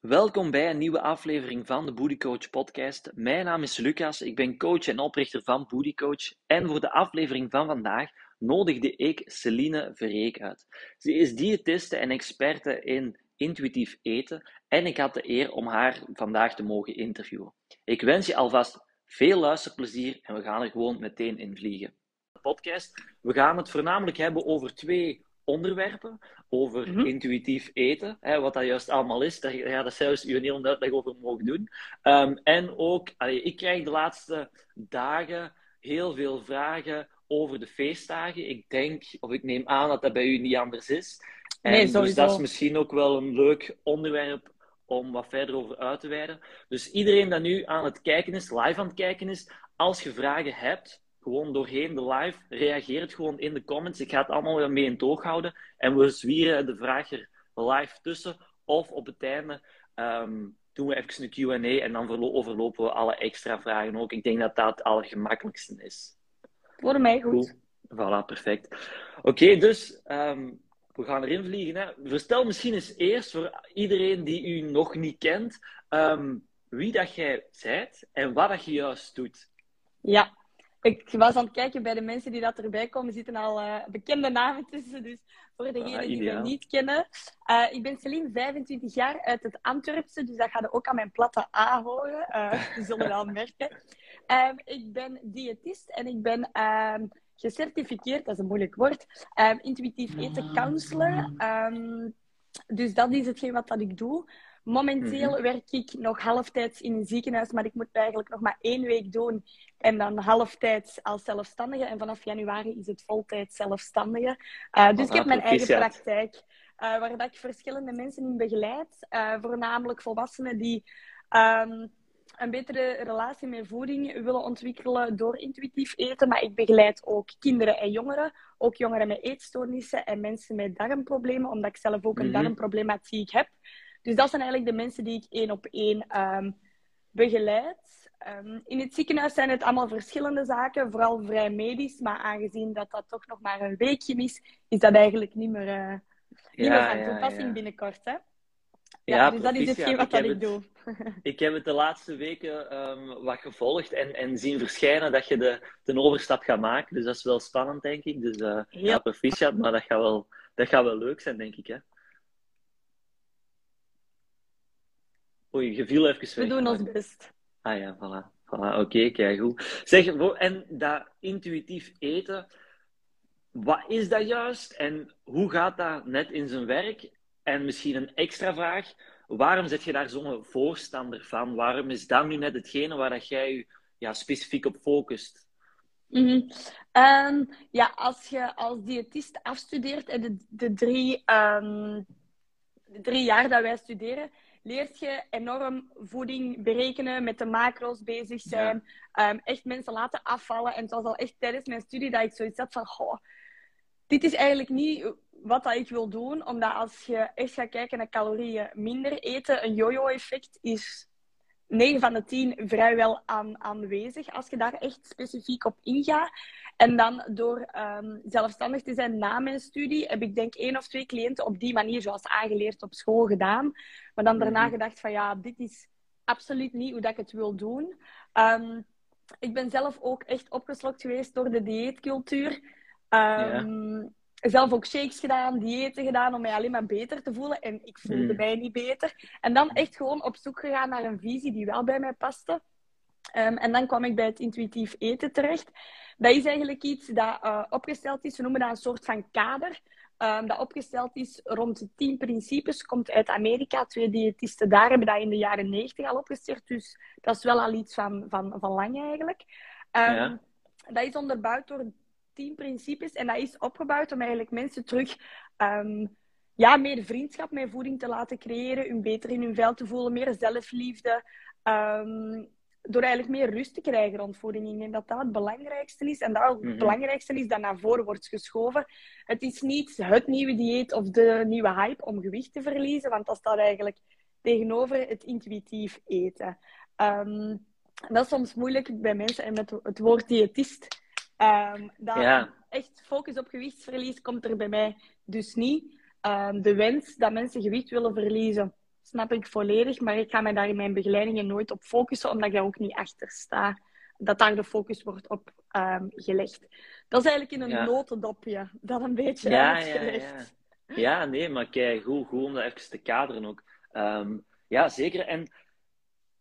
Welkom bij een nieuwe aflevering van de Booty Coach podcast. Mijn naam is Lucas, ik ben coach en oprichter van Booty Coach. En voor de aflevering van vandaag nodigde ik Celine Verreek uit. Ze is diëtiste en experte in intuïtief eten en ik had de eer om haar vandaag te mogen interviewen. Ik wens je alvast veel luisterplezier en we gaan er gewoon meteen in vliegen. Podcast. We gaan het voornamelijk hebben over twee onderwerpen over Mhm. intuïtief eten, hè, wat dat juist allemaal is. Daar ga je zelfs u een hele uitleg over mogen doen. Ehm, en ook, allee, ik krijg de laatste dagen heel veel vragen over de feestdagen. Ik denk, of ik neem aan dat dat bij u niet anders is. En Nee, dus dat is misschien ook wel een leuk onderwerp om wat verder over uit te wijden. Dus iedereen dat nu aan het kijken is, live aan het kijken is, als je vragen hebt, gewoon doorheen de live, reageer het gewoon in de comments. Ik ga het allemaal weer mee in het oog houden. En we zwieren de vraag er live tussen. Of op het einde ehm, doen we even een Q&A en dan verlo- overlopen we alle extra vragen ook. Ik denk dat dat het allergemakkelijkste is. Voor mij goed. Voilà, perfect. Oké, dus ehm, we gaan erin vliegen. Hè. Verstel misschien eens eerst voor iedereen die u nog niet kent, ehm, wie dat jij zijt en wat dat je juist doet. Ja, ik was aan het kijken bij de mensen die dat erbij komen, zitten al eh, bekende namen tussen. Dus voor degenen Ah, die me niet kennen. eh, ik ben Celine, 25 jaar, uit het Antwerpse. Dus dat gaat je ook aan mijn platte A horen. eh die zullen wel merken. Ehm, ik ben diëtist en ik ben ehm, gecertificeerd, dat is een moeilijk woord, ehm, intuïtief eten counselor. Ehm, dus dat is hetgeen wat dat ik doe. Momenteel Mhm. werk ik nog halftijds in een ziekenhuis, maar ik moet eigenlijk nog maar één week doen. En dan halftijds als zelfstandige. En vanaf januari is het voltijds zelfstandige. Eh, dus ik Voilà, heb mijn eigen praktijk, eh, waar dat ik verschillende mensen in begeleid. Eh, voornamelijk volwassenen die ehm, een betere relatie met voeding willen ontwikkelen door intuïtief eten. Maar ik begeleid ook kinderen en jongeren. Ook jongeren met eetstoornissen en mensen met darmproblemen, omdat ik zelf ook een Mhm. darmproblematiek heb. Dus dat zijn eigenlijk de mensen die ik één op één ehm, begeleid. Ehm, in het ziekenhuis zijn het allemaal verschillende zaken, vooral vrij medisch. Maar aangezien dat dat toch nog maar een weekje is, is dat eigenlijk niet meer, eh, niet meer van toepassing binnenkort. Hè? Ja, Ja, dus dat is hetgeen wat dat ik het- doe. Ik heb het de laatste weken ehm, wat gevolgd en, en zien verschijnen dat je de, de overstap gaat maken. Dus dat is wel spannend, denk ik. Dus eh ja, proficiat, maar dat gaat, wel, dat gaat wel leuk zijn, denk ik. Hè? Oei, je viel even weg. We doen ons best. Ah ja, voilà. voilà Oké, kijk goed. Zeg, en dat intuïtief eten, wat is dat juist en hoe gaat dat net in zijn werk? En misschien een extra vraag, waarom zet je daar zo'n voorstander van? Waarom is dat nu net hetgene waar dat jij je ja, specifiek op focust? Mhm. Ehm, ja, als je als diëtist afstudeert en de, de, drie, ehm, de drie jaar dat wij studeren, leert je enorm voeding berekenen, met de macro's bezig zijn, ehm, echt mensen laten afvallen. En het was al echt tijdens mijn studie dat ik zoiets had van, goh, dit is eigenlijk niet wat dat ik wil doen, omdat als je echt gaat kijken naar calorieën minder eten, een yo-yo-effect is 9 van de 10 vrijwel aan, aanwezig als je daar echt specifiek op ingaat. En dan door ehm, zelfstandig te zijn na mijn studie, heb ik denk één of twee cliënten op die manier, zoals aangeleerd op school, gedaan. Maar dan daarna Mhm. gedacht van ja, dit is absoluut niet hoe dat ik het wil doen. Ehm, ik ben zelf ook echt opgeslokt geweest door de dieetcultuur. Ehm, Zelf ook shakes gedaan, diëten gedaan om mij alleen maar beter te voelen. En ik voelde Mm. mij niet beter. En dan echt gewoon op zoek gegaan naar een visie die wel bij mij paste. Ehm, en dan kwam ik bij het intuïtief eten terecht. Dat is eigenlijk iets dat eh, opgesteld is, we noemen dat een soort van kader. ehm, dat opgesteld is rond de tien principes, komt uit Amerika. Twee diëtisten daar hebben dat in de jaren negentig al opgesteld. Dus dat is wel al iets van, van, van lang eigenlijk. Ehm, Ja. Dat is onderbouwd door tien principes. En dat is opgebouwd om eigenlijk mensen terug ehm, ja, meer vriendschap met voeding te laten creëren. Hun beter in hun vel te voelen, meer zelfliefde. ehm, door eigenlijk meer rust te krijgen rond voeding. Ik denk dat dat het belangrijkste is. En dat het Mhm. belangrijkste is dat naar voren wordt geschoven. Het is niet het nieuwe dieet of de nieuwe hype om gewicht te verliezen. Want dat staat eigenlijk tegenover het intuïtief eten. Ehm, dat is soms moeilijk bij mensen en met het woord diëtist. Ehm, dat Ja. Echt focus op gewichtsverlies komt er bij mij dus niet. Ehm, de wens dat mensen gewicht willen verliezen, snap ik volledig. Maar ik ga mij daar in mijn begeleidingen nooit op focussen, omdat ik daar ook niet achter sta. Dat daar de focus wordt op um, gelegd. Dat is eigenlijk in een ja. notendopje dat een beetje ja, uitgelegd. Ja, ja. ja, nee, maar kijk, goed, goed om dat even te kaderen ook. Um, ja, zeker. En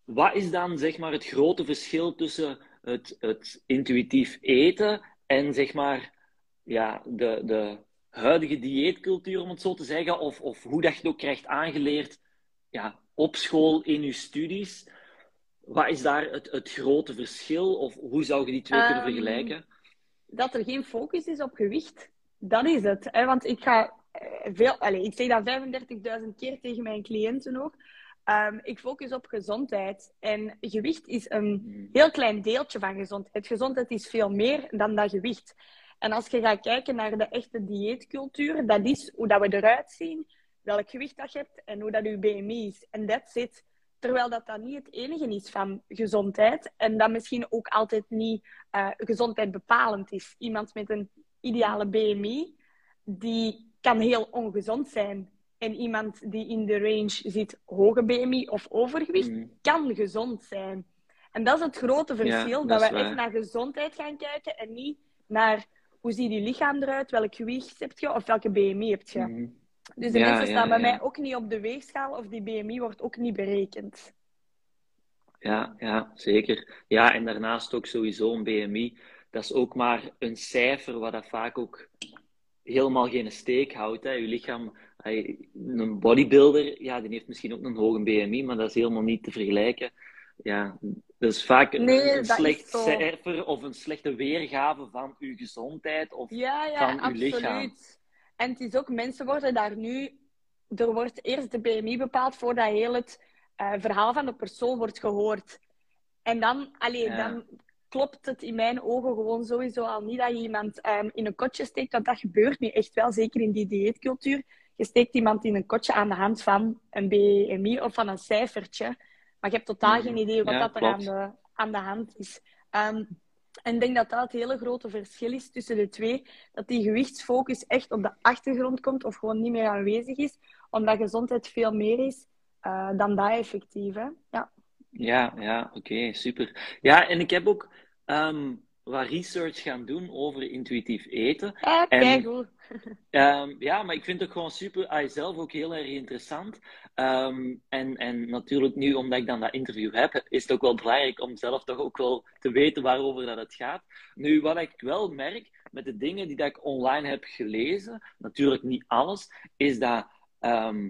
wat is dan zeg maar, het grote verschil tussen het, het intuïtief eten en zeg maar, ja, de, de huidige dieetcultuur, om het zo te zeggen, of, of hoe dat je het ook krijgt aangeleerd ja, op school in je studies? Wat is daar het, het grote verschil? Of hoe zou je die twee kunnen Ehm, vergelijken? Dat er geen focus is op gewicht. Dat is het. Hè? Want ik ga eh, veel... Allez, ik zeg dat 35.000 keer tegen mijn cliënten ook. Ehm, ik focus op gezondheid. En gewicht is een heel klein deeltje van gezondheid. Gezondheid is veel meer dan dat gewicht. En als je gaat kijken naar de echte dieetcultuur, dat is hoe dat we eruit zien, welk gewicht dat je hebt en hoe dat je BMI is. En that's it. Terwijl dat, dat niet het enige is van gezondheid. En dat misschien ook altijd niet uh, gezondheid bepalend is. Iemand met een ideale BMI, die kan heel ongezond zijn. En iemand die in de range zit, hoge BMI of overgewicht, Mm. kan gezond zijn. En dat is het grote verschil, dat we echt naar gezondheid gaan kijken en niet naar hoe ziet je lichaam eruit, welk gewicht heb je of welke BMI heb je. Mhm. Dus de Ja, mensen ja, staan bij mij ook niet op de weegschaal of die BMI wordt ook niet berekend. Ja, ja, zeker. Ja, en daarnaast ook sowieso een BMI. Dat is ook maar een cijfer wat dat vaak ook helemaal geen steek houdt. Hè. Je lichaam, een bodybuilder, ja, die heeft misschien ook een hoge BMI, maar dat is helemaal niet te vergelijken. Ja, dat is vaak een, Nee, slecht cijfer of een slechte weergave van uw gezondheid. Of, Ja, ja, van uw absoluut. lichaam. En het is ook, mensen worden daar nu... Er wordt eerst de BMI bepaald voordat heel het eh, verhaal van de persoon wordt gehoord. En dan, allee, Ja. dan klopt het in mijn ogen gewoon sowieso al niet dat je iemand ehm, in een kotje steekt. Want dat gebeurt nu echt wel, zeker in die dieetcultuur. Je steekt iemand in een kotje aan de hand van een BMI of van een cijfertje. Maar je hebt totaal Mhm. geen idee wat Ja, dat er aan de, aan de hand is. Ehm, en ik denk dat dat het hele grote verschil is tussen de twee. Dat die gewichtsfocus echt op de achtergrond komt of gewoon niet meer aanwezig is. Omdat gezondheid veel meer is eh, dan dat effectief. Hè? Ja. Ja, ja, oké, super. Ja, en ik heb ook ehm, wat research gaan doen over intuïtief eten. En- kijk goed. Ehm, ja, maar ik vind het gewoon super, ah, zelf ook heel erg interessant. Ehm, en, en natuurlijk nu, omdat ik dan dat interview heb, is het ook wel belangrijk om zelf toch ook wel te weten waarover dat het gaat. Nu, wat ik wel merk met de dingen die dat ik online heb gelezen, natuurlijk niet alles, is dat ehm,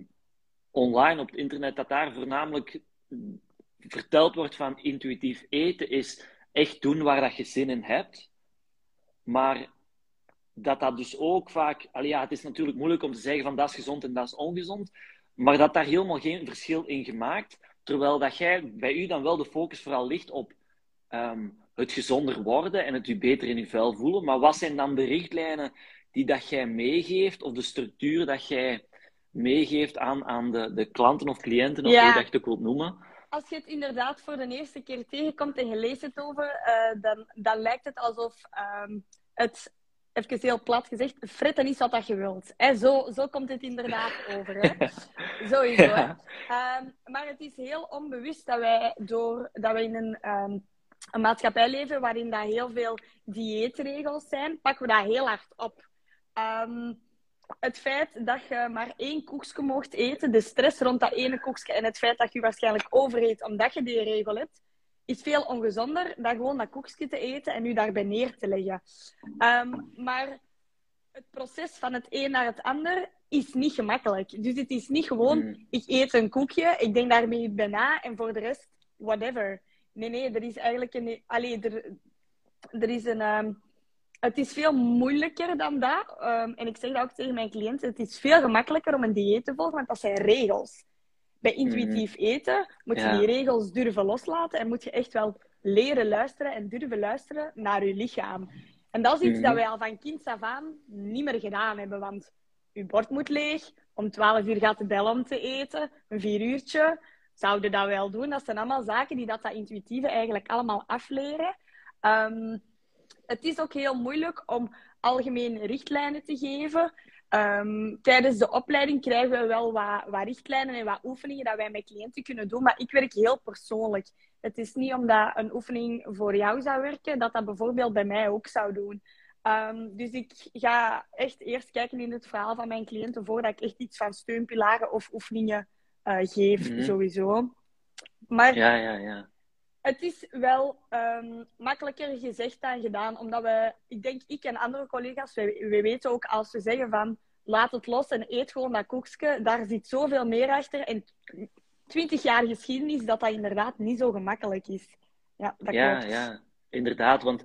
online op het internet, dat daar voornamelijk verteld wordt van intuïtief eten is echt doen waar dat je zin in hebt. Maar dat dat dus ook vaak... Allee, ja, het is natuurlijk moeilijk om te zeggen van dat is gezond en dat is ongezond. Maar dat daar helemaal geen verschil in gemaakt. Terwijl dat jij, bij u dan wel de focus vooral ligt op ehm, het gezonder worden en het u beter in uw vel voelen. Maar wat zijn dan de richtlijnen die dat jij meegeeft of de structuur dat jij meegeeft aan, aan de, de klanten of cliënten of Ja. hoe dat je het ook wilt noemen? Als je het inderdaad voor de eerste keer tegenkomt en je leest het over, eh, dan, dan lijkt het alsof ehm, het, even heel plat gezegd, fretten is wat dat je wilt. Hè, zo, zo komt het inderdaad over. Hè? Sowieso. Hè? Ja. Ehm, maar het is heel onbewust dat wij, door, dat we in een, ehm, een maatschappij leven waarin dat heel veel dieetregels zijn, pakken we dat heel hard op. Ehm, het feit dat je maar één koekje mocht eten, de stress rond dat ene koekje en het feit dat je waarschijnlijk overeet omdat je die regel hebt, is veel ongezonder dan gewoon dat koekje te eten en je daarbij neer te leggen. Ehm, maar het proces van het een naar het ander is niet gemakkelijk. Dus het is niet gewoon, Mm. ik eet een koekje, ik denk daarmee bij na en voor de rest, whatever. Nee, nee, er is eigenlijk een... Allee, er, er is een... ehm, het is veel moeilijker dan dat. Ehm, en ik zeg dat ook tegen mijn cliënten. Het is veel gemakkelijker om een dieet te volgen, want dat zijn regels. Bij intuïtief eten moet je die regels durven loslaten en moet je echt wel leren luisteren en durven luisteren naar je lichaam. En dat is iets Mhm. dat wij al van kinds af aan niet meer gedaan hebben, want je bord moet leeg, om 12 uur gaat de bel om te eten, een vier uurtje, zouden dat wel doen. Dat zijn allemaal zaken die dat, dat intuïtieve eigenlijk allemaal afleren. Ehm, het is ook heel moeilijk om algemene richtlijnen te geven. Ehm, tijdens de opleiding krijgen we wel wat, wat, richtlijnen en wat oefeningen dat wij met cliënten kunnen doen, maar ik werk heel persoonlijk. Het is niet omdat een oefening voor jou zou werken, dat dat bijvoorbeeld bij mij ook zou doen. Ehm, dus ik ga echt eerst kijken in het verhaal van mijn cliënten voordat ik echt iets van steunpilaren of oefeningen uh, geef, mhm. sowieso. Maar ja, ja, ja. Het is wel um, makkelijker gezegd dan gedaan, omdat we, ik denk, ik en andere collega's, we, we weten ook als we zeggen van laat het los en eet gewoon dat koekje, daar zit zoveel meer achter. En twintig jaar geschiedenis dat dat inderdaad niet zo gemakkelijk is. Ja, dat ja, klopt. ja, inderdaad. Want,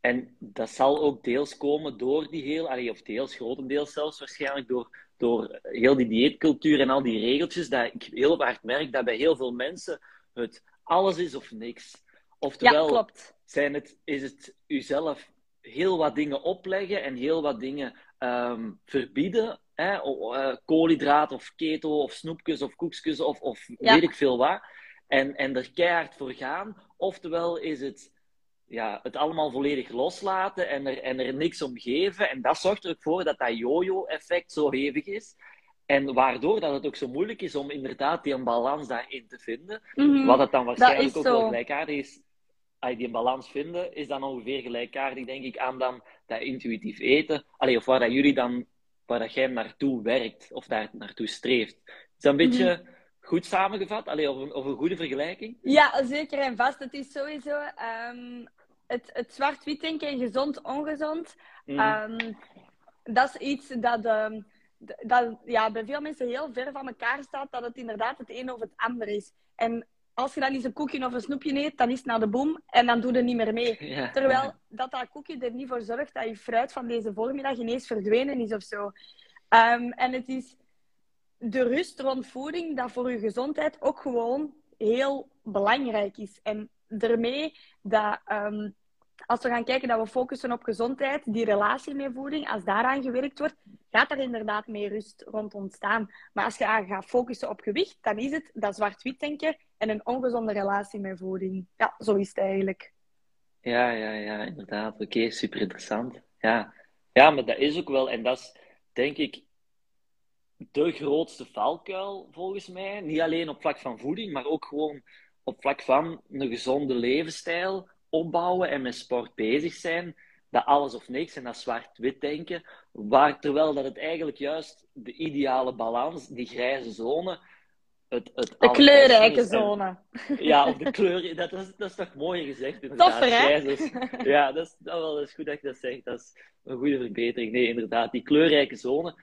en dat zal ook deels komen door die heel, of deels, grotendeels zelfs waarschijnlijk, door, door heel die dieetcultuur en al die regeltjes, dat ik heel hard merk dat bij heel veel mensen het alles is of niks. Oftewel, ja, klopt. Zijn het, is het uzelf heel wat dingen opleggen en heel wat dingen um, verbieden. Hè? Uh, koolhydraat of keto of snoepjes of koekjes of, of weet ik veel wat. En, en er keihard voor gaan. Oftewel is het ja, het allemaal volledig loslaten en er, en er niks om geven. En dat zorgt er ook voor dat dat yo-yo-effect zo hevig is. En waardoor dat het ook zo moeilijk is om inderdaad die balans daarin te vinden. Mhm. Wat het dan waarschijnlijk ook wel gelijkaardig is. Als je die balans vinden, is dan ongeveer gelijkaardig, denk ik, aan dan dat intuïtief eten. Allee, of waar dat jullie dan, waar dat jij naartoe werkt, of daar naartoe streeft. Is dat een beetje mhm. goed samengevat? Allee, of, een, of een goede vergelijking? Ja, zeker en vast. Het is sowieso um, het, het zwart-wit denken en gezond-ongezond. Mhm. Ehm, dat is iets dat, um, dat ja, bij veel mensen heel ver van elkaar staat, dat het inderdaad het een of het ander is. En als je dan eens een koekje of een snoepje eet, dan is het naar de boom en dan doe je niet meer mee. Terwijl dat dat koekje er niet voor zorgt dat je fruit van deze voormiddag ineens verdwenen is of zo. Ehm, en het is de rust rond voeding dat voor je gezondheid ook gewoon heel belangrijk is. En daarmee dat ehm, als we gaan kijken dat we focussen op gezondheid, die relatie met voeding, als daaraan gewerkt wordt, gaat er inderdaad meer rust rond ontstaan. Maar als je gaat focussen op gewicht, dan is het dat zwart-wit denken en een ongezonde relatie met voeding. Ja, zo is het eigenlijk. Ja, ja, ja, inderdaad. Oké, super interessant. Ja. ja, maar dat is ook wel, en dat is denk ik de grootste valkuil volgens mij. Niet alleen op vlak van voeding, maar ook gewoon op vlak van een gezonde levensstijl opbouwen en met sport bezig zijn. Dat alles of niks en dat zwart-wit denken. Waar, terwijl dat het eigenlijk juist de ideale balans, die grijze zone, het, het de kleurrijke zone. Ja, of de kleur. Dat, is, dat is toch mooi gezegd, inderdaad. Toffer, hè? ja, dat is, dat, wel, dat is goed dat je dat zegt. Dat is een goede verbetering. Nee, inderdaad. Die kleurrijke zone,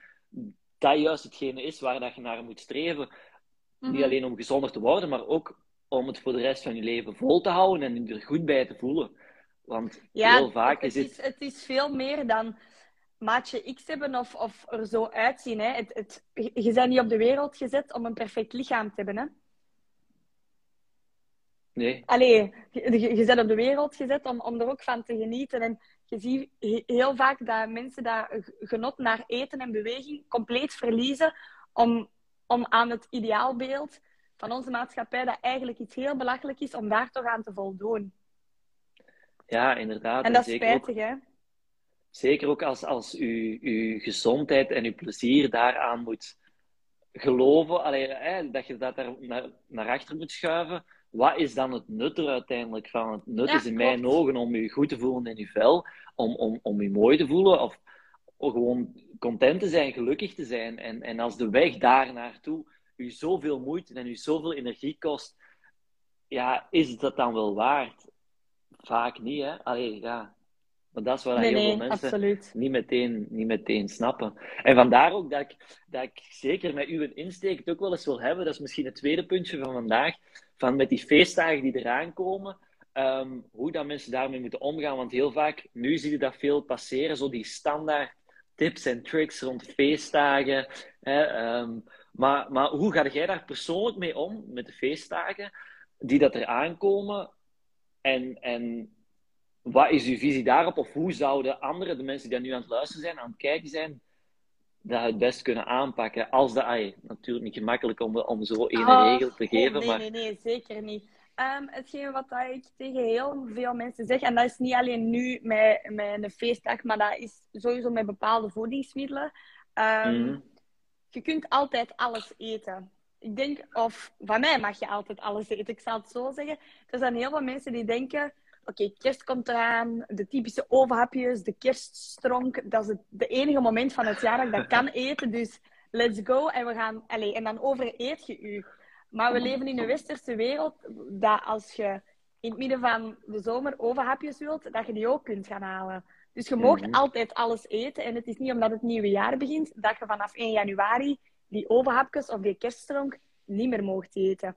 dat juist hetgene is waar dat je naar moet streven. Niet mhm. alleen om gezonder te worden, maar ook om het voor de rest van je leven vol te houden en je er goed bij te voelen. Want heel vaak is het... Is, het is veel meer dan maatje X hebben of, of er zo uitzien. Hè. Het, het, je bent niet op de wereld gezet om een perfect lichaam te hebben. Hè. Nee. Allee, je, je bent op de wereld gezet om, om er ook van te genieten. En je ziet heel vaak dat mensen dat genot naar eten en beweging compleet verliezen om, om aan het ideaalbeeld van onze maatschappij dat eigenlijk iets heel belachelijk is om daar toch aan te voldoen. Ja, inderdaad. En dat is spijtig, hè? Zeker ook als, als u, uw gezondheid en uw plezier daaraan moet geloven, allee, hè, dat je dat daar naar, naar achter moet schuiven. Wat is dan het nut er uiteindelijk van? Het nut is in mijn ogen om je goed te voelen in je vel, om, om, om je mooi te voelen, of gewoon content te zijn, gelukkig te zijn. En, en als de weg daar naartoe u zoveel moeite en u zoveel energie kost, ja, is dat dan wel waard? Vaak niet, hè? Allee, ja. Maar dat is wat heel veel mensen niet meteen, niet meteen snappen. En vandaar ook dat ik, dat ik zeker met uw insteek het ook wel eens wil hebben. Dat is misschien het tweede puntje van vandaag. Van met die feestdagen die eraan komen. Ehm, hoe dat mensen daarmee moeten omgaan. Want heel vaak, nu zie je dat veel passeren. Zo die standaard tips en tricks rond feestdagen. Hè, ehm, maar, maar hoe ga jij daar persoonlijk mee om, met de feestdagen die dat er aankomen? En, en wat is uw visie daarop? Of hoe zouden anderen, de mensen die nu aan het luisteren zijn, aan het kijken zijn, dat het best kunnen aanpakken? Als de ai, natuurlijk niet gemakkelijk om, om zo één oh, regel te geven. nee, maar... nee, nee, zeker niet. Um, hetgeen wat ik tegen heel veel mensen zeg, en dat is niet alleen nu met, met een feestdag, maar dat is sowieso met bepaalde voedingsmiddelen. Ehm, Mhm. Je kunt altijd alles eten. Ik denk, of van mij mag je altijd alles eten. Ik zal het zo zeggen. Er zijn heel veel mensen die denken: oké, kerst komt eraan, de typische ovenhapjes, de kerststronk. Dat is het de enige moment van het jaar dat ik dat kan eten. Dus let's go. En, we gaan, allez, en dan overeet je u. Maar we leven in een westerse wereld dat als je in het midden van de zomer ovenhapjes wilt, dat je die ook kunt gaan halen. Dus je mag Mhm. altijd alles eten. En het is niet omdat het nieuwe jaar begint, dat je vanaf 1 januari die ovenhapjes of die kerststronk niet meer mocht eten.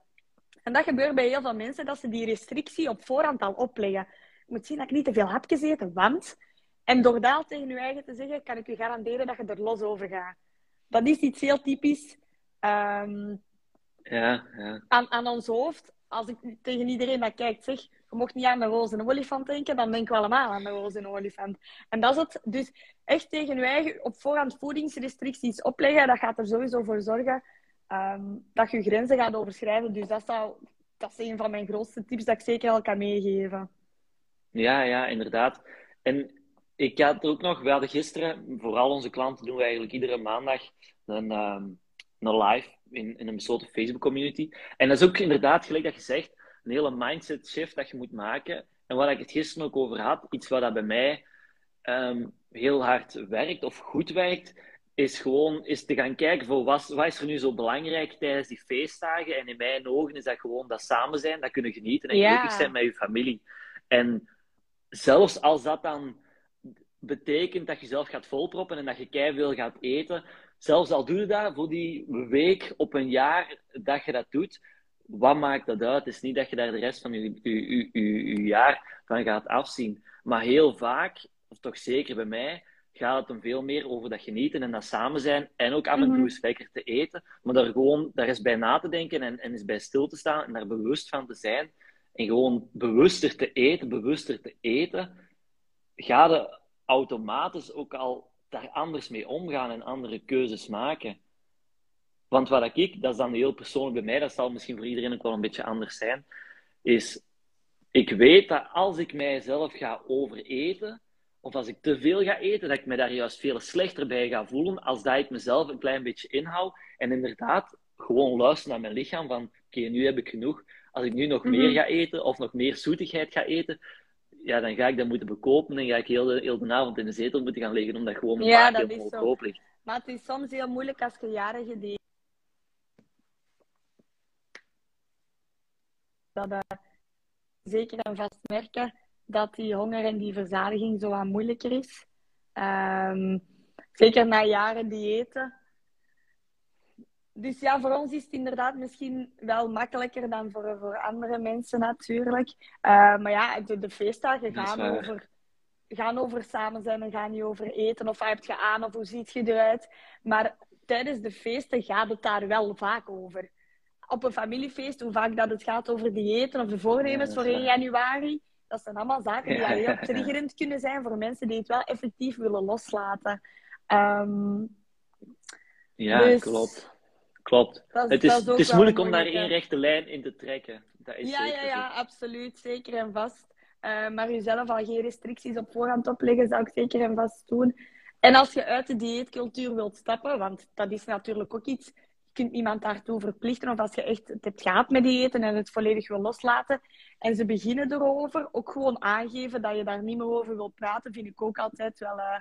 En dat gebeurt bij heel veel mensen, dat ze die restrictie op voorhand al opleggen. Je moet zien dat ik niet te veel hapjes eten, want... En door dat al tegen je eigen te zeggen, kan ik je garanderen dat je er los over gaat. Dat is iets heel typisch ehm, Ja, ja. aan, aan ons hoofd. Als ik tegen iedereen dat kijkt zeg, je mocht niet aan de roze en olifant denken, dan denken we allemaal aan de roze en olifant. En dat is het. Dus echt tegen je eigen op voorhand voedingsrestricties opleggen, dat gaat er sowieso voor zorgen ehm, dat je grenzen gaat overschrijden. Dus dat, dat is een van mijn grootste tips dat ik zeker al kan meegeven. Ja, ja, inderdaad. En ik had ook nog, we hadden gisteren, voor al onze klanten doen we eigenlijk iedere maandag een, ehm, een live in, in een besloten Facebook community. En dat is ook inderdaad, gelijk dat je zegt, een hele mindset shift dat je moet maken. En waar ik het gisteren ook over had, iets wat dat bij mij ehm, heel hard werkt of goed werkt, is gewoon is te gaan kijken voor wat, wat is er nu zo belangrijk tijdens die feestdagen. En in mijn ogen is dat gewoon dat samen zijn, dat kunnen genieten en Ja. gelukkig zijn met je familie. En zelfs als dat dan betekent dat je zelf gaat volproppen en dat je keiveel gaat eten, zelfs al doe je dat voor die week op een jaar dat je dat doet, wat maakt dat uit? Het is niet dat je daar de rest van je, je, je, je, je jaar van gaat afzien. Maar heel vaak, of toch zeker bij mij, gaat het dan veel meer over dat genieten en dat samen zijn. En ook af en toe Mhm. eens lekker te eten. Maar daar gewoon daar eens bij na te denken en, en eens bij stil te staan en daar bewust van te zijn. En gewoon bewuster te eten, bewuster te eten. Ga je automatisch ook al daar anders mee omgaan en andere keuzes maken. Want wat ik, dat is dan heel persoonlijk bij mij, dat zal misschien voor iedereen ook wel een beetje anders zijn, is ik weet dat als ik mijzelf ga overeten, of als ik te veel ga eten, dat ik me daar juist veel slechter bij ga voelen, als dat ik mezelf een klein beetje inhoud en inderdaad gewoon luister naar mijn lichaam van, oké, nu heb ik genoeg. Als ik nu nog meer Mhm. ga eten, of nog meer zoetigheid ga eten, ja, dan ga ik dat moeten bekopen en ga ik heel de, heel de avond in de zetel moeten gaan liggen, omdat gewoon mijn Ja, dat helemaal is ligt. Maar het is soms heel moeilijk als je jarige die dat eh, zeker en vast merken dat die honger en die verzadiging zo wat moeilijker is. Ehm, zeker na jaren diëten. Dus ja, voor ons is het inderdaad misschien wel makkelijker dan voor, voor andere mensen natuurlijk. Eh, maar ja, de, de feestdagen gaan over, gaan over samen zijn en gaan niet over eten of wat heb je aan of hoe ziet je eruit. Maar tijdens de feesten gaat het daar wel vaak over. Op een familiefeest, hoe vaak dat het gaat over diëten of de voornemens voor 1 waar. januari. Dat zijn allemaal zaken die Ja, heel triggerend kunnen zijn voor mensen die het wel effectief willen loslaten. Ehm, Ja, dus klopt. Klopt. Dat, Het dat is, het is moeilijk om daar één rechte lijn in te trekken. Dat is Ja, zeker ja, ja, absoluut. Zeker en vast. Eh, maar jezelf al geen restricties op voorhand opleggen, zou ik zeker en vast doen. En als je uit de dieetcultuur wilt stappen, want dat is natuurlijk ook iets, je kunt niemand daartoe verplichten. Of als je echt het hebt gehad met diëten en het volledig wil loslaten, en ze beginnen erover, ook gewoon aangeven dat je daar niet meer over wil praten, vind ik ook altijd wel... eh,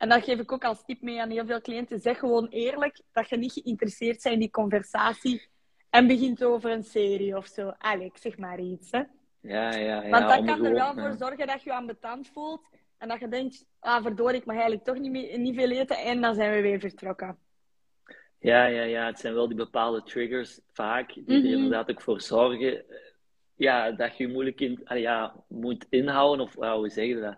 en dat geef ik ook als tip mee aan heel veel cliënten. Zeg gewoon eerlijk dat je niet geïnteresseerd bent in die conversatie en begint over een serie of zo. Alex, zeg maar iets. Hè? Ja, ja, ja. Want dat kan er wel voor zorgen dat je je ambetant voelt en dat je denkt, ah verdorie, ik mag eigenlijk toch niet, meer, niet veel eten en dan zijn we weer vertrokken. Ja, ja, ja. Het zijn wel die bepaalde triggers vaak die Mhm. er inderdaad ook voor zorgen ja, dat je je moeilijk in, ja, moet inhouden. Of hoe zeg je dat?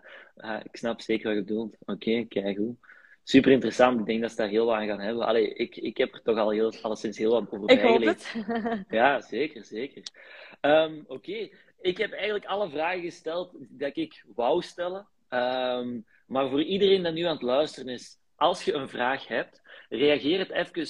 Ik snap zeker wat je bedoelt. Oké, kijk hoe. Super interessant. Ik denk dat ze daar heel wat aan gaan hebben. Allee, ik, ik heb er toch al heel, alleszins heel wat over bijgeleerd. het. Ja, zeker, zeker. Ehm, Oké, ik heb eigenlijk alle vragen gesteld dat ik wou stellen. Ehm, maar voor iedereen dat nu aan het luisteren is, als je een vraag hebt, reageer het even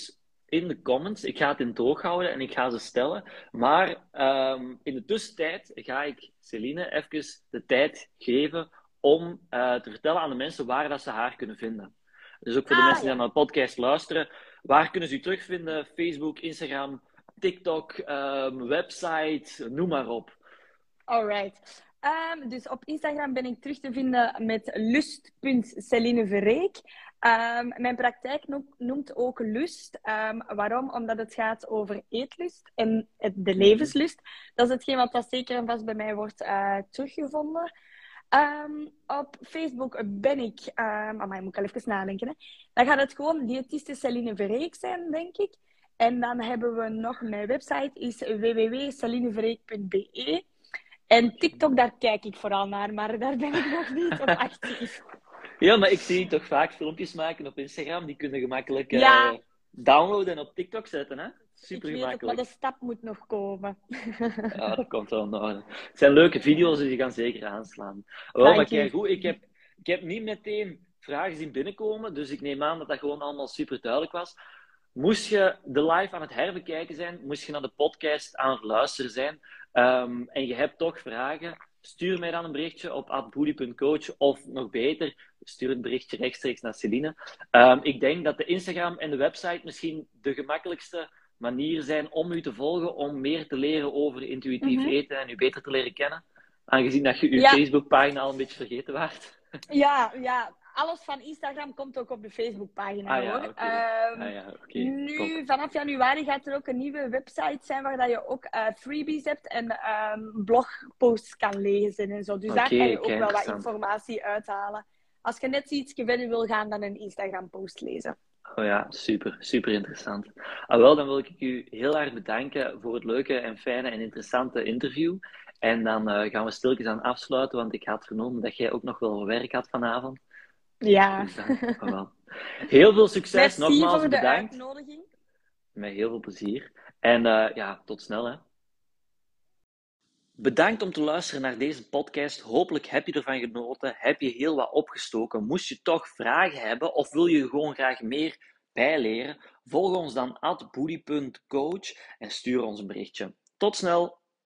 in de comments. Ik ga het in het oog houden en ik ga ze stellen. Maar ehm, in de tussentijd ga ik Celine even de tijd geven om eh, te vertellen aan de mensen waar dat ze haar kunnen vinden. Dus ook voor de Ah, mensen die ja. naar de podcast luisteren. Waar kunnen ze u terugvinden? Facebook, Instagram, TikTok, ehm, website, noem maar op. Alright. Ehm, dus op Instagram ben ik terug te vinden met lust.celineverreek. Ehm mijn praktijk noemt, ook lust. Ehm, waarom? Omdat het gaat over eetlust en de levenslust. Dat is hetgeen wat zeker en vast bij mij wordt eh, teruggevonden. Ehm, op Facebook ben ik... Um, amai, moet ik al even nadenken. Hè. Dan gaat het gewoon diëtiste Celine Verreek zijn, denk ik. En dan hebben we nog... Mijn website is www.celineverreek.be. En TikTok, daar kijk ik vooral naar, maar daar ben ik nog niet op actief. Ja, maar ik zie toch vaak filmpjes maken op Instagram. Die kunnen gemakkelijk eh, Ja. downloaden en op TikTok zetten. Hè? Super ik weet ook, maar gemakkelijk. de stap moet nog komen. Ja, dat komt wel in orde. Het zijn leuke video's, dus die gaan zeker aanslaan. Wel, maar Dank je. kijk, goed, ik heb, ik heb niet meteen vragen zien binnenkomen, dus ik neem aan dat dat gewoon allemaal super duidelijk was. Moest je de live aan het herbekijken zijn, moest je naar de podcast aan het luisteren zijn, ehm, en je hebt toch vragen, stuur mij dan een berichtje op atboody.coach, of nog beter, stuur een berichtje rechtstreeks naar Celine. Ehm, ik denk dat de Instagram en de website misschien de gemakkelijkste manier zijn om u te volgen, om meer te leren over intuïtief Mhm. eten en u beter te leren kennen. Aangezien dat je uw Ja. Facebookpagina al een beetje vergeten waart. Ja, ja, alles van Instagram komt ook op de Facebookpagina Ah ja, hoor. Ehm, Ah ja, oké. Nu, top. vanaf januari gaat er ook een nieuwe website zijn waar dat je ook eh, freebies hebt en ehm, blogposts kan lezen en zo. Dus daar kan je ook wel wat informatie uithalen. Als je net iets verder wil gaan dan een Instagram-post lezen. Oh ja, super, super interessant. Ah, wel, dan wil ik u heel erg bedanken voor het leuke en fijne en interessante interview. En dan eh, gaan we stilletjes aan afsluiten, want ik had vernomen dat jij ook nog wel werk had vanavond. Ja. Dus. Heel veel succes, Merci nogmaals voor de bedankt. uitnodiging. Met heel veel plezier. En eh, ja, tot snel hè. Bedankt om te luisteren naar deze podcast. Hopelijk heb je ervan genoten. Heb je heel wat opgestoken. Moest je toch vragen hebben of wil je gewoon graag meer bijleren? Volg ons dan at en stuur ons een berichtje. Tot snel!